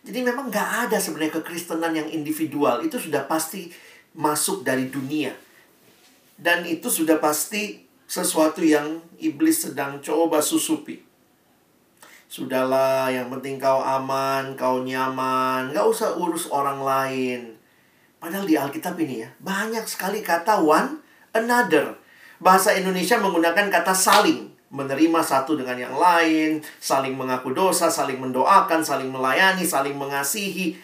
Jadi memang nggak ada sebenarnya kekristenan yang individual. Itu sudah pasti masuk dari dunia. Dan itu sudah pasti sesuatu yang iblis sedang coba susupi. Sudahlah, yang penting kau aman, kau nyaman. Nggak usah urus orang lain. Padahal di Alkitab ini ya, banyak sekali kata one another. Bahasa Indonesia menggunakan kata saling. Menerima satu dengan yang lain, saling mengaku dosa, saling mendoakan, saling melayani, saling mengasihi.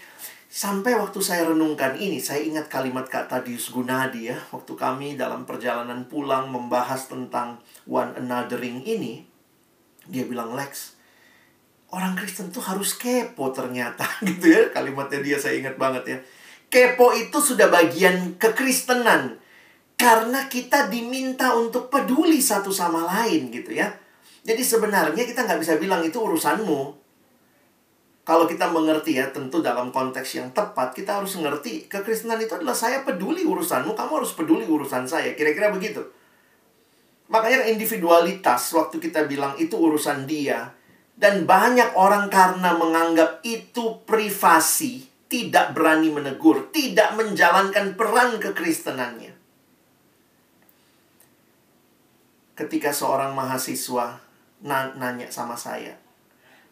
Sampai waktu saya renungkan ini, saya ingat kalimat Kak Tadius Gunadi ya. Waktu kami dalam perjalanan pulang membahas tentang one anothering ini. Dia bilang, Lex, orang Kristen tuh harus kepo ternyata gitu ya. Kalimatnya dia saya ingat banget ya Kepo itu sudah bagian kekristenan. Karena kita diminta untuk peduli satu sama lain gitu ya. Jadi sebenarnya kita nggak bisa bilang itu urusanmu. Kalau kita mengerti ya, tentu dalam konteks yang tepat, kita harus mengerti kekristenan itu adalah saya peduli urusanmu, kamu harus peduli urusan saya. Kira-kira begitu. Makanya individualitas, waktu kita bilang itu urusan dia, dan banyak orang karena menganggap itu privasi, tidak berani menegur, tidak menjalankan peran kekristenannya. Ketika seorang mahasiswa nanya sama saya,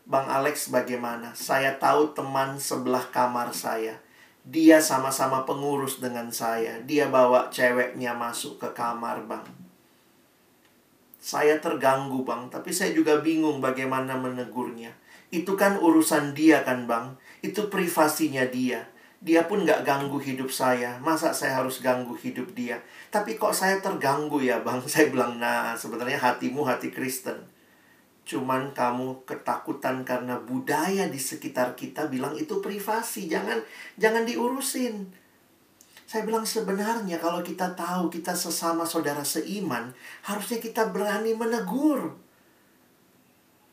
Bang Alex bagaimana? Saya tahu teman sebelah kamar saya. Dia sama-sama pengurus dengan saya. Dia bawa ceweknya masuk ke kamar, Bang. Saya terganggu, Bang, tapi saya juga bingung bagaimana menegurnya. Itu kan urusan dia kan, Bang itu privasinya dia. Dia pun gak ganggu hidup saya. Masa saya harus ganggu hidup dia? Tapi kok saya terganggu ya bang? Saya bilang, nah sebenarnya hatimu hati Kristen. Cuman kamu ketakutan karena budaya di sekitar kita bilang itu privasi. Jangan jangan diurusin. Saya bilang sebenarnya kalau kita tahu kita sesama saudara seiman, harusnya kita berani menegur.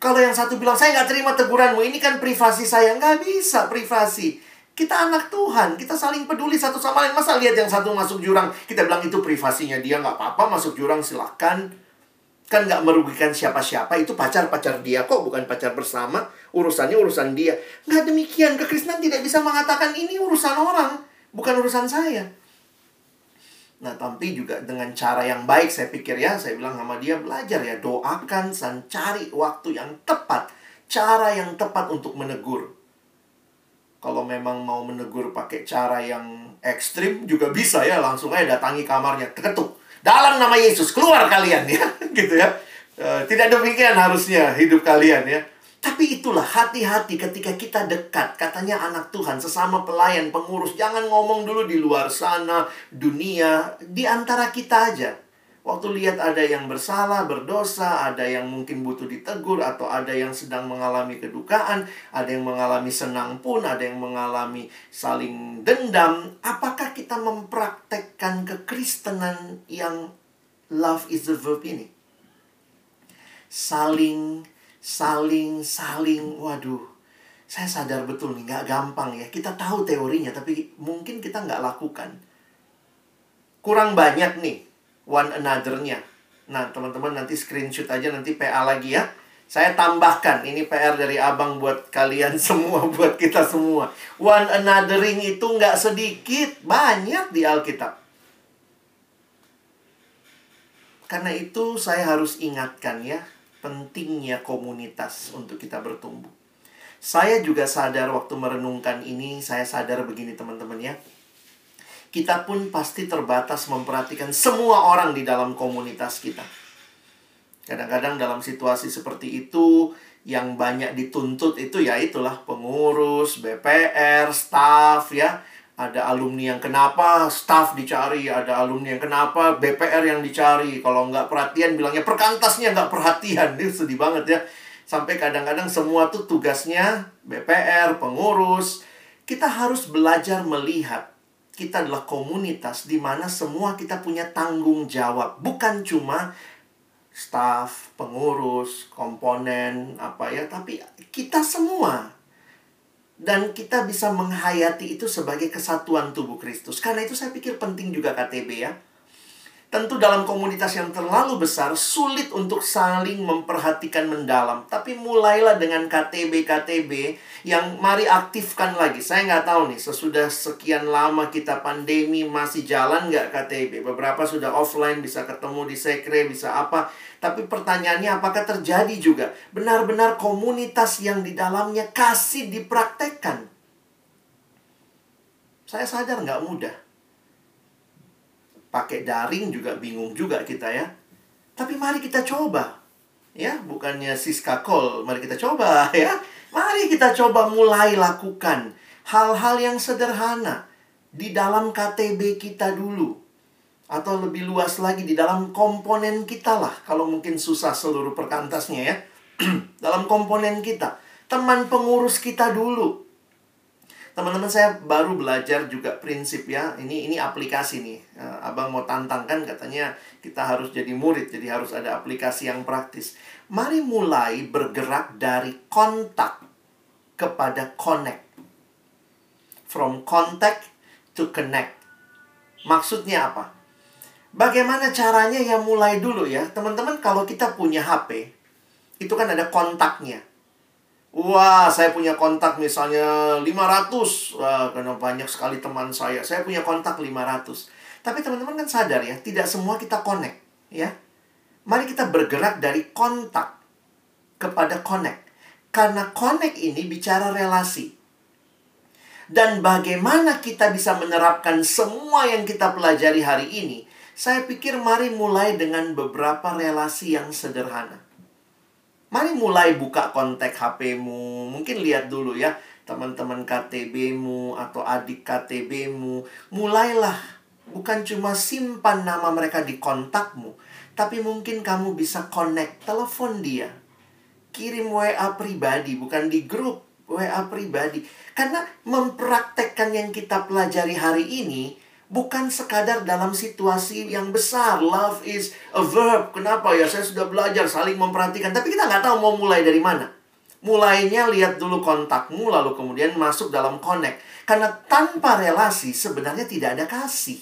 Kalau yang satu bilang, saya nggak terima teguranmu, ini kan privasi saya. Nggak bisa privasi. Kita anak Tuhan, kita saling peduli satu sama lain. Masa lihat yang satu masuk jurang, kita bilang itu privasinya dia, nggak apa-apa masuk jurang, silahkan. Kan nggak merugikan siapa-siapa, itu pacar-pacar dia kok, bukan pacar bersama. Urusannya urusan dia. Nggak demikian, kekristenan tidak bisa mengatakan ini urusan orang, bukan urusan saya. Nah, tapi juga dengan cara yang baik saya pikir ya, saya bilang sama dia belajar ya, doakan dan cari waktu yang tepat, cara yang tepat untuk menegur. Kalau memang mau menegur pakai cara yang ekstrim juga bisa ya, langsung aja datangi kamarnya, ketuk. Dalam nama Yesus, keluar kalian ya, gitu ya. E, tidak demikian harusnya hidup kalian ya. Tapi itulah hati-hati ketika kita dekat, katanya anak Tuhan, sesama pelayan, pengurus, jangan ngomong dulu di luar sana, dunia, di antara kita aja. Waktu lihat ada yang bersalah, berdosa, ada yang mungkin butuh ditegur, atau ada yang sedang mengalami kedukaan, ada yang mengalami senang pun, ada yang mengalami saling dendam. Apakah kita mempraktekkan kekristenan yang love is the verb ini? Saling, saling, saling, waduh. Saya sadar betul nih, nggak gampang ya. Kita tahu teorinya, tapi mungkin kita nggak lakukan. Kurang banyak nih one another-nya. Nah, teman-teman nanti screenshot aja nanti PA lagi ya. Saya tambahkan, ini PR dari abang buat kalian semua, buat kita semua. One anothering itu nggak sedikit, banyak di Alkitab. Karena itu saya harus ingatkan ya, pentingnya komunitas untuk kita bertumbuh. Saya juga sadar waktu merenungkan ini, saya sadar begini teman-teman ya kita pun pasti terbatas memperhatikan semua orang di dalam komunitas kita. Kadang-kadang dalam situasi seperti itu, yang banyak dituntut itu ya itulah pengurus, BPR, staff ya. Ada alumni yang kenapa staff dicari, ada alumni yang kenapa BPR yang dicari. Kalau nggak perhatian bilangnya perkantasnya nggak perhatian. Ini sedih banget ya. Sampai kadang-kadang semua tuh tugasnya BPR, pengurus. Kita harus belajar melihat kita adalah komunitas di mana semua kita punya tanggung jawab, bukan cuma staff, pengurus, komponen apa ya, tapi kita semua. Dan kita bisa menghayati itu sebagai kesatuan tubuh Kristus. Karena itu saya pikir penting juga KTB ya. Tentu dalam komunitas yang terlalu besar sulit untuk saling memperhatikan mendalam. Tapi mulailah dengan KTB-KTB yang mari aktifkan lagi. Saya nggak tahu nih, sesudah sekian lama kita pandemi masih jalan nggak KTB? Beberapa sudah offline, bisa ketemu di sekre, bisa apa. Tapi pertanyaannya apakah terjadi juga? Benar-benar komunitas yang di dalamnya kasih dipraktekkan. Saya sadar nggak mudah pakai daring juga bingung juga kita ya. Tapi mari kita coba. Ya, bukannya Siska Call, mari kita coba ya. Mari kita coba mulai lakukan hal-hal yang sederhana di dalam KTB kita dulu. Atau lebih luas lagi di dalam komponen kita lah. Kalau mungkin susah seluruh perkantasnya ya. dalam komponen kita. Teman pengurus kita dulu teman-teman saya baru belajar juga prinsip ya ini ini aplikasi nih. Uh, abang mau tantangkan katanya kita harus jadi murid jadi harus ada aplikasi yang praktis. Mari mulai bergerak dari kontak kepada connect. From contact to connect. Maksudnya apa? Bagaimana caranya ya mulai dulu ya? Teman-teman kalau kita punya HP itu kan ada kontaknya Wah, saya punya kontak misalnya 500. Wah, karena banyak sekali teman saya. Saya punya kontak 500. Tapi teman-teman kan sadar ya, tidak semua kita connect, ya. Mari kita bergerak dari kontak kepada connect. Karena connect ini bicara relasi. Dan bagaimana kita bisa menerapkan semua yang kita pelajari hari ini? Saya pikir mari mulai dengan beberapa relasi yang sederhana. Mari mulai buka kontak HP-mu. Mungkin lihat dulu ya, teman-teman KTB-mu atau adik KTB-mu. Mulailah bukan cuma simpan nama mereka di kontakmu, tapi mungkin kamu bisa connect, telepon dia. Kirim WA pribadi, bukan di grup WA pribadi. Karena mempraktekkan yang kita pelajari hari ini, bukan sekadar dalam situasi yang besar. Love is a verb. Kenapa ya? Saya sudah belajar saling memperhatikan. Tapi kita nggak tahu mau mulai dari mana. Mulainya lihat dulu kontakmu, lalu kemudian masuk dalam connect. Karena tanpa relasi sebenarnya tidak ada kasih.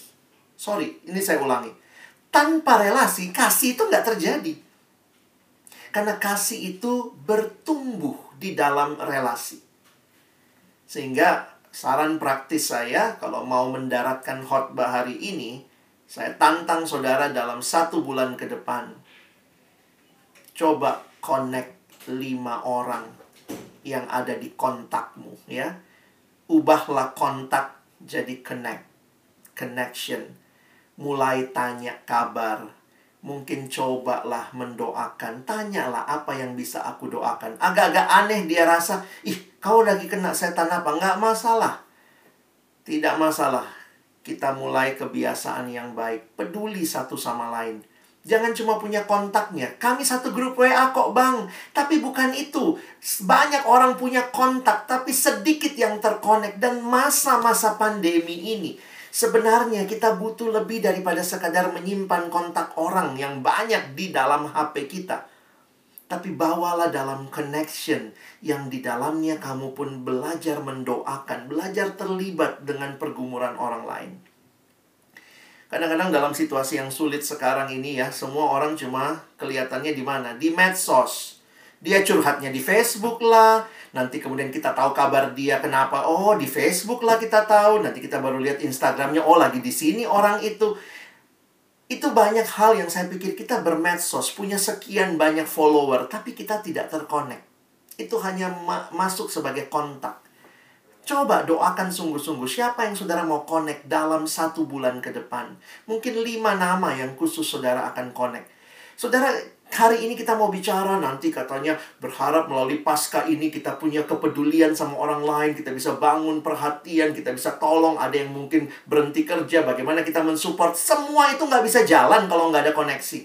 Sorry, ini saya ulangi. Tanpa relasi, kasih itu nggak terjadi. Karena kasih itu bertumbuh di dalam relasi. Sehingga saran praktis saya kalau mau mendaratkan khotbah hari ini, saya tantang saudara dalam satu bulan ke depan. Coba connect lima orang yang ada di kontakmu ya. Ubahlah kontak jadi connect, connection. Mulai tanya kabar, mungkin cobalah mendoakan. Tanyalah apa yang bisa aku doakan. Agak-agak aneh dia rasa, ih kau lagi kena setan apa? Nggak masalah. Tidak masalah. Kita mulai kebiasaan yang baik. Peduli satu sama lain. Jangan cuma punya kontaknya. Kami satu grup WA kok bang. Tapi bukan itu. Banyak orang punya kontak. Tapi sedikit yang terkonek. Dan masa-masa pandemi ini Sebenarnya kita butuh lebih daripada sekadar menyimpan kontak orang yang banyak di dalam HP kita. Tapi bawalah dalam connection yang di dalamnya kamu pun belajar mendoakan, belajar terlibat dengan pergumulan orang lain. Kadang-kadang dalam situasi yang sulit sekarang ini ya, semua orang cuma kelihatannya di mana? Di medsos. Dia curhatnya di Facebook lah. Nanti kemudian kita tahu kabar dia kenapa. Oh, di Facebook lah kita tahu. Nanti kita baru lihat Instagramnya. Oh, lagi di sini orang itu. Itu banyak hal yang saya pikir kita bermedsos, punya sekian banyak follower, tapi kita tidak terkonek. Itu hanya ma masuk sebagai kontak. Coba doakan sungguh-sungguh siapa yang saudara mau connect dalam satu bulan ke depan. Mungkin lima nama yang khusus saudara akan connect. Saudara, Hari ini kita mau bicara nanti katanya berharap melalui pasca ini kita punya kepedulian sama orang lain, kita bisa bangun perhatian, kita bisa tolong ada yang mungkin berhenti kerja, bagaimana kita mensupport. Semua itu nggak bisa jalan kalau nggak ada koneksi.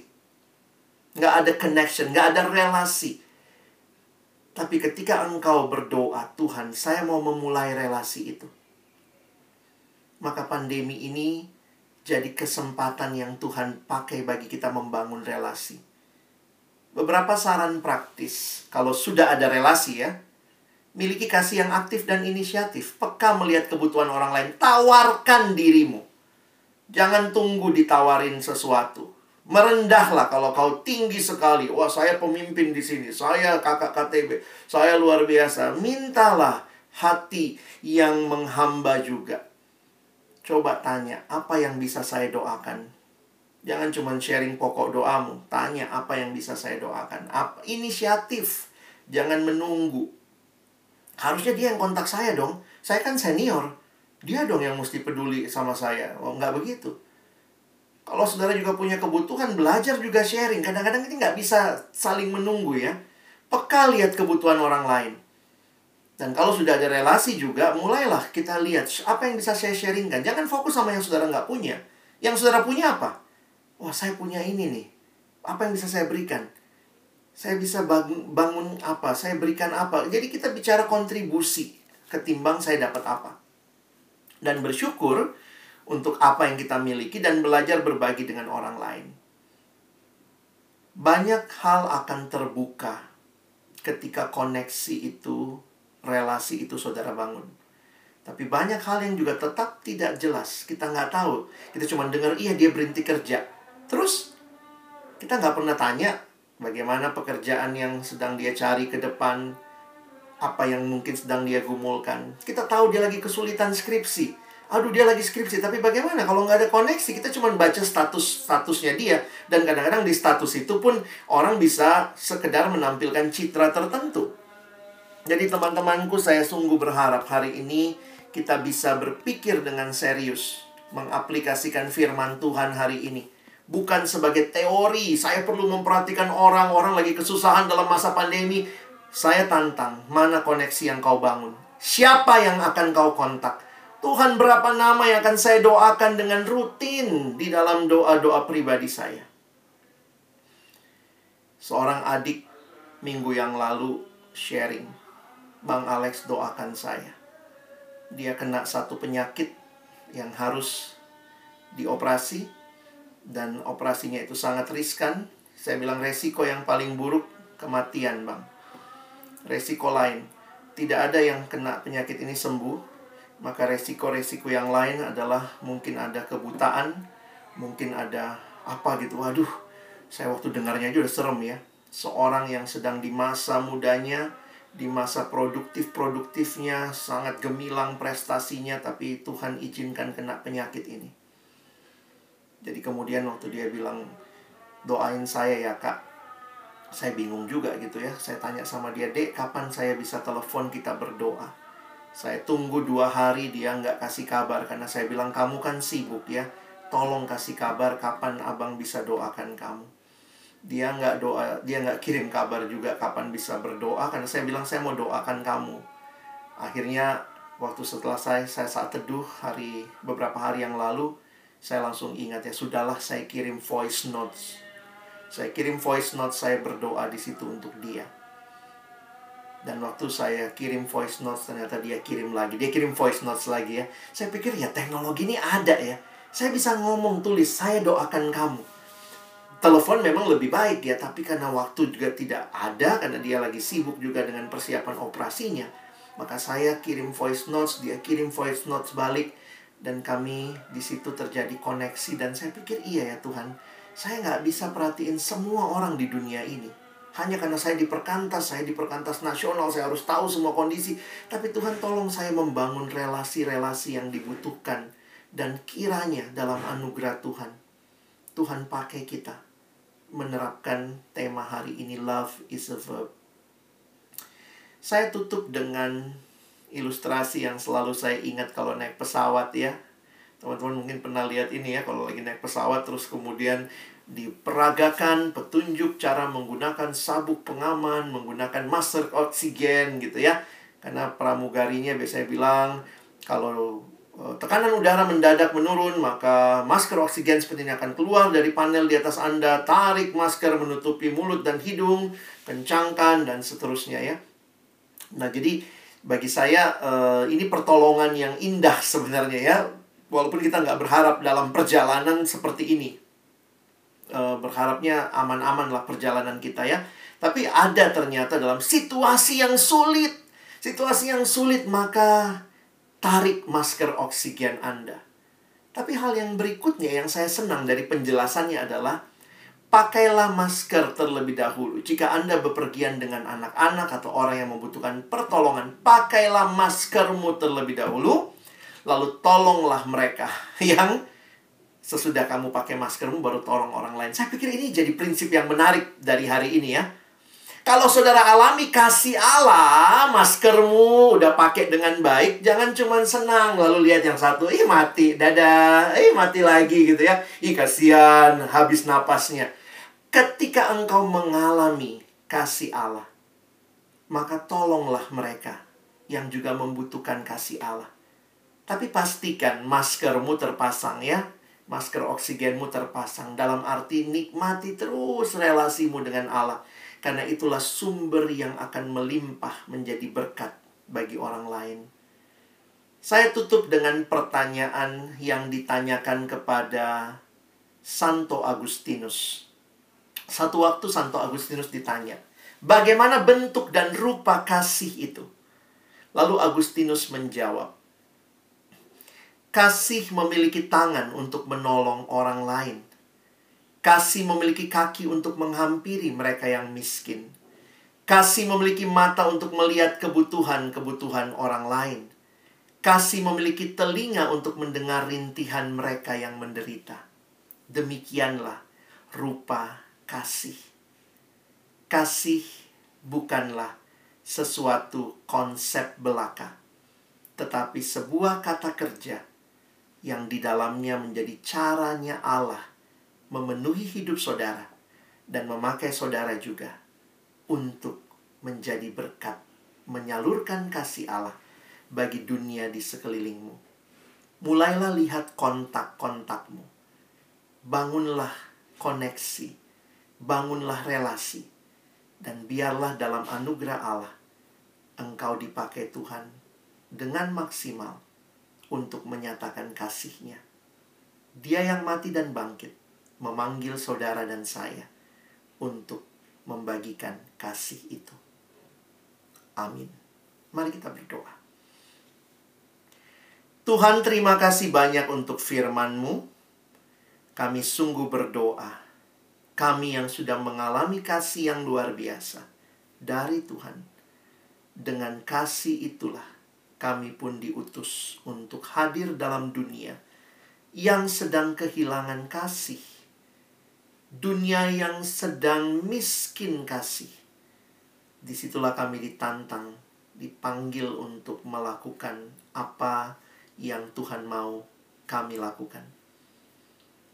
Nggak ada connection, nggak ada relasi. Tapi ketika engkau berdoa, Tuhan, saya mau memulai relasi itu. Maka pandemi ini jadi kesempatan yang Tuhan pakai bagi kita membangun relasi Beberapa saran praktis kalau sudah ada relasi ya. Miliki kasih yang aktif dan inisiatif. Peka melihat kebutuhan orang lain. Tawarkan dirimu. Jangan tunggu ditawarin sesuatu. Merendahlah kalau kau tinggi sekali. Wah, saya pemimpin di sini. Saya kakak KTB. Saya luar biasa. Mintalah hati yang menghamba juga. Coba tanya, apa yang bisa saya doakan? Jangan cuma sharing pokok doamu. Tanya apa yang bisa saya doakan. Apa inisiatif. Jangan menunggu. Harusnya dia yang kontak saya dong. Saya kan senior. Dia dong yang mesti peduli sama saya. Oh, nggak begitu. Kalau saudara juga punya kebutuhan, belajar juga sharing. Kadang-kadang ini nggak bisa saling menunggu ya. Peka lihat kebutuhan orang lain. Dan kalau sudah ada relasi juga, mulailah kita lihat apa yang bisa saya sharingkan. Jangan fokus sama yang saudara nggak punya. Yang saudara punya apa? Wah saya punya ini nih. Apa yang bisa saya berikan? Saya bisa bangun, bangun apa? Saya berikan apa? Jadi kita bicara kontribusi ketimbang saya dapat apa. Dan bersyukur untuk apa yang kita miliki dan belajar berbagi dengan orang lain. Banyak hal akan terbuka ketika koneksi itu, relasi itu saudara bangun. Tapi banyak hal yang juga tetap tidak jelas. Kita nggak tahu. Kita cuma dengar, iya dia berhenti kerja. Terus kita nggak pernah tanya bagaimana pekerjaan yang sedang dia cari ke depan, apa yang mungkin sedang dia gumulkan. Kita tahu dia lagi kesulitan skripsi. Aduh dia lagi skripsi, tapi bagaimana kalau nggak ada koneksi? Kita cuma baca status-statusnya dia. Dan kadang-kadang di status itu pun orang bisa sekedar menampilkan citra tertentu. Jadi teman-temanku saya sungguh berharap hari ini kita bisa berpikir dengan serius. Mengaplikasikan firman Tuhan hari ini bukan sebagai teori. Saya perlu memperhatikan orang, orang lagi kesusahan dalam masa pandemi. Saya tantang, mana koneksi yang kau bangun? Siapa yang akan kau kontak? Tuhan berapa nama yang akan saya doakan dengan rutin di dalam doa-doa pribadi saya? Seorang adik minggu yang lalu sharing, Bang Alex doakan saya. Dia kena satu penyakit yang harus dioperasi, dan operasinya itu sangat riskan. Saya bilang resiko yang paling buruk kematian, Bang. Resiko lain, tidak ada yang kena penyakit ini sembuh, maka resiko-resiko yang lain adalah mungkin ada kebutaan, mungkin ada apa gitu. Waduh, saya waktu dengarnya aja udah serem ya. Seorang yang sedang di masa mudanya, di masa produktif-produktifnya, sangat gemilang prestasinya, tapi Tuhan izinkan kena penyakit ini. Jadi kemudian waktu dia bilang doain saya ya kak. Saya bingung juga gitu ya. Saya tanya sama dia dek kapan saya bisa telepon kita berdoa? Saya tunggu dua hari dia nggak kasih kabar. Karena saya bilang kamu kan sibuk ya. Tolong kasih kabar kapan abang bisa doakan kamu. Dia nggak doa dia nggak kirim kabar juga kapan bisa berdoa. Karena saya bilang saya mau doakan kamu. Akhirnya waktu setelah saya saya saat teduh hari beberapa hari yang lalu saya langsung ingat ya sudahlah saya kirim voice notes. Saya kirim voice notes saya berdoa di situ untuk dia. Dan waktu saya kirim voice notes ternyata dia kirim lagi. Dia kirim voice notes lagi ya. Saya pikir ya teknologi ini ada ya. Saya bisa ngomong tulis saya doakan kamu. Telepon memang lebih baik ya tapi karena waktu juga tidak ada karena dia lagi sibuk juga dengan persiapan operasinya maka saya kirim voice notes dia kirim voice notes balik dan kami di situ terjadi koneksi dan saya pikir iya ya Tuhan saya nggak bisa perhatiin semua orang di dunia ini hanya karena saya di perkantas, saya di perkantas nasional, saya harus tahu semua kondisi. Tapi Tuhan tolong saya membangun relasi-relasi yang dibutuhkan. Dan kiranya dalam anugerah Tuhan, Tuhan pakai kita menerapkan tema hari ini, Love is a Verb. Saya tutup dengan ilustrasi yang selalu saya ingat kalau naik pesawat ya. Teman-teman mungkin pernah lihat ini ya, kalau lagi naik pesawat terus kemudian diperagakan petunjuk cara menggunakan sabuk pengaman, menggunakan masker oksigen gitu ya. Karena pramugarinya biasanya bilang kalau eh, tekanan udara mendadak menurun, maka masker oksigen seperti ini akan keluar dari panel di atas Anda, tarik masker menutupi mulut dan hidung, kencangkan dan seterusnya ya. Nah, jadi bagi saya eh, ini pertolongan yang indah sebenarnya ya. Walaupun kita nggak berharap dalam perjalanan seperti ini e, berharapnya aman-aman lah perjalanan kita ya. Tapi ada ternyata dalam situasi yang sulit, situasi yang sulit maka tarik masker oksigen Anda. Tapi hal yang berikutnya yang saya senang dari penjelasannya adalah pakailah masker terlebih dahulu. Jika Anda bepergian dengan anak-anak atau orang yang membutuhkan pertolongan, pakailah maskermu terlebih dahulu, lalu tolonglah mereka yang sesudah kamu pakai maskermu baru tolong orang lain. Saya pikir ini jadi prinsip yang menarik dari hari ini ya. Kalau saudara alami kasih Allah, maskermu udah pakai dengan baik, jangan cuma senang lalu lihat yang satu, ih mati, dadah, ih mati lagi gitu ya. Ih kasihan, habis napasnya. Ketika engkau mengalami kasih Allah, maka tolonglah mereka yang juga membutuhkan kasih Allah. Tapi pastikan maskermu terpasang ya masker oksigenmu terpasang dalam arti nikmati terus relasimu dengan Allah karena itulah sumber yang akan melimpah menjadi berkat bagi orang lain. Saya tutup dengan pertanyaan yang ditanyakan kepada Santo Agustinus. Satu waktu Santo Agustinus ditanya, "Bagaimana bentuk dan rupa kasih itu?" Lalu Agustinus menjawab, Kasih memiliki tangan untuk menolong orang lain. Kasih memiliki kaki untuk menghampiri mereka yang miskin. Kasih memiliki mata untuk melihat kebutuhan-kebutuhan orang lain. Kasih memiliki telinga untuk mendengar rintihan mereka yang menderita. Demikianlah rupa kasih. Kasih bukanlah sesuatu konsep belaka, tetapi sebuah kata kerja yang di dalamnya menjadi caranya Allah memenuhi hidup saudara dan memakai saudara juga untuk menjadi berkat, menyalurkan kasih Allah bagi dunia di sekelilingmu. Mulailah lihat kontak-kontakmu. Bangunlah koneksi, bangunlah relasi, dan biarlah dalam anugerah Allah engkau dipakai Tuhan dengan maksimal untuk menyatakan kasihnya. Dia yang mati dan bangkit, memanggil saudara dan saya untuk membagikan kasih itu. Amin. Mari kita berdoa. Tuhan terima kasih banyak untuk firman-Mu. Kami sungguh berdoa. Kami yang sudah mengalami kasih yang luar biasa dari Tuhan. Dengan kasih itulah kami pun diutus untuk hadir dalam dunia yang sedang kehilangan kasih, dunia yang sedang miskin kasih. Di situlah kami ditantang, dipanggil untuk melakukan apa yang Tuhan mau kami lakukan.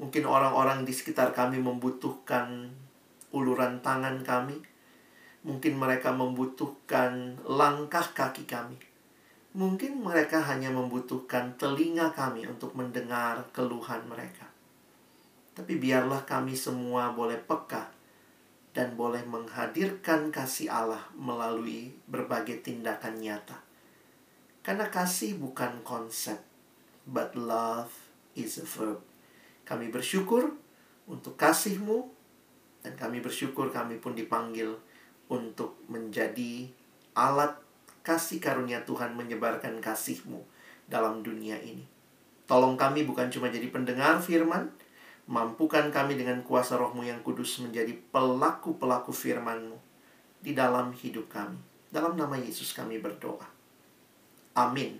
Mungkin orang-orang di sekitar kami membutuhkan uluran tangan kami. Mungkin mereka membutuhkan langkah kaki kami. Mungkin mereka hanya membutuhkan telinga kami untuk mendengar keluhan mereka. Tapi biarlah kami semua boleh peka dan boleh menghadirkan kasih Allah melalui berbagai tindakan nyata. Karena kasih bukan konsep, but love is a verb. Kami bersyukur untuk kasihmu dan kami bersyukur kami pun dipanggil untuk menjadi alat kasih karunia Tuhan menyebarkan kasihmu dalam dunia ini. Tolong kami bukan cuma jadi pendengar firman, Mampukan kami dengan kuasa rohmu yang kudus menjadi pelaku-pelaku firmanmu di dalam hidup kami. Dalam nama Yesus kami berdoa. Amin.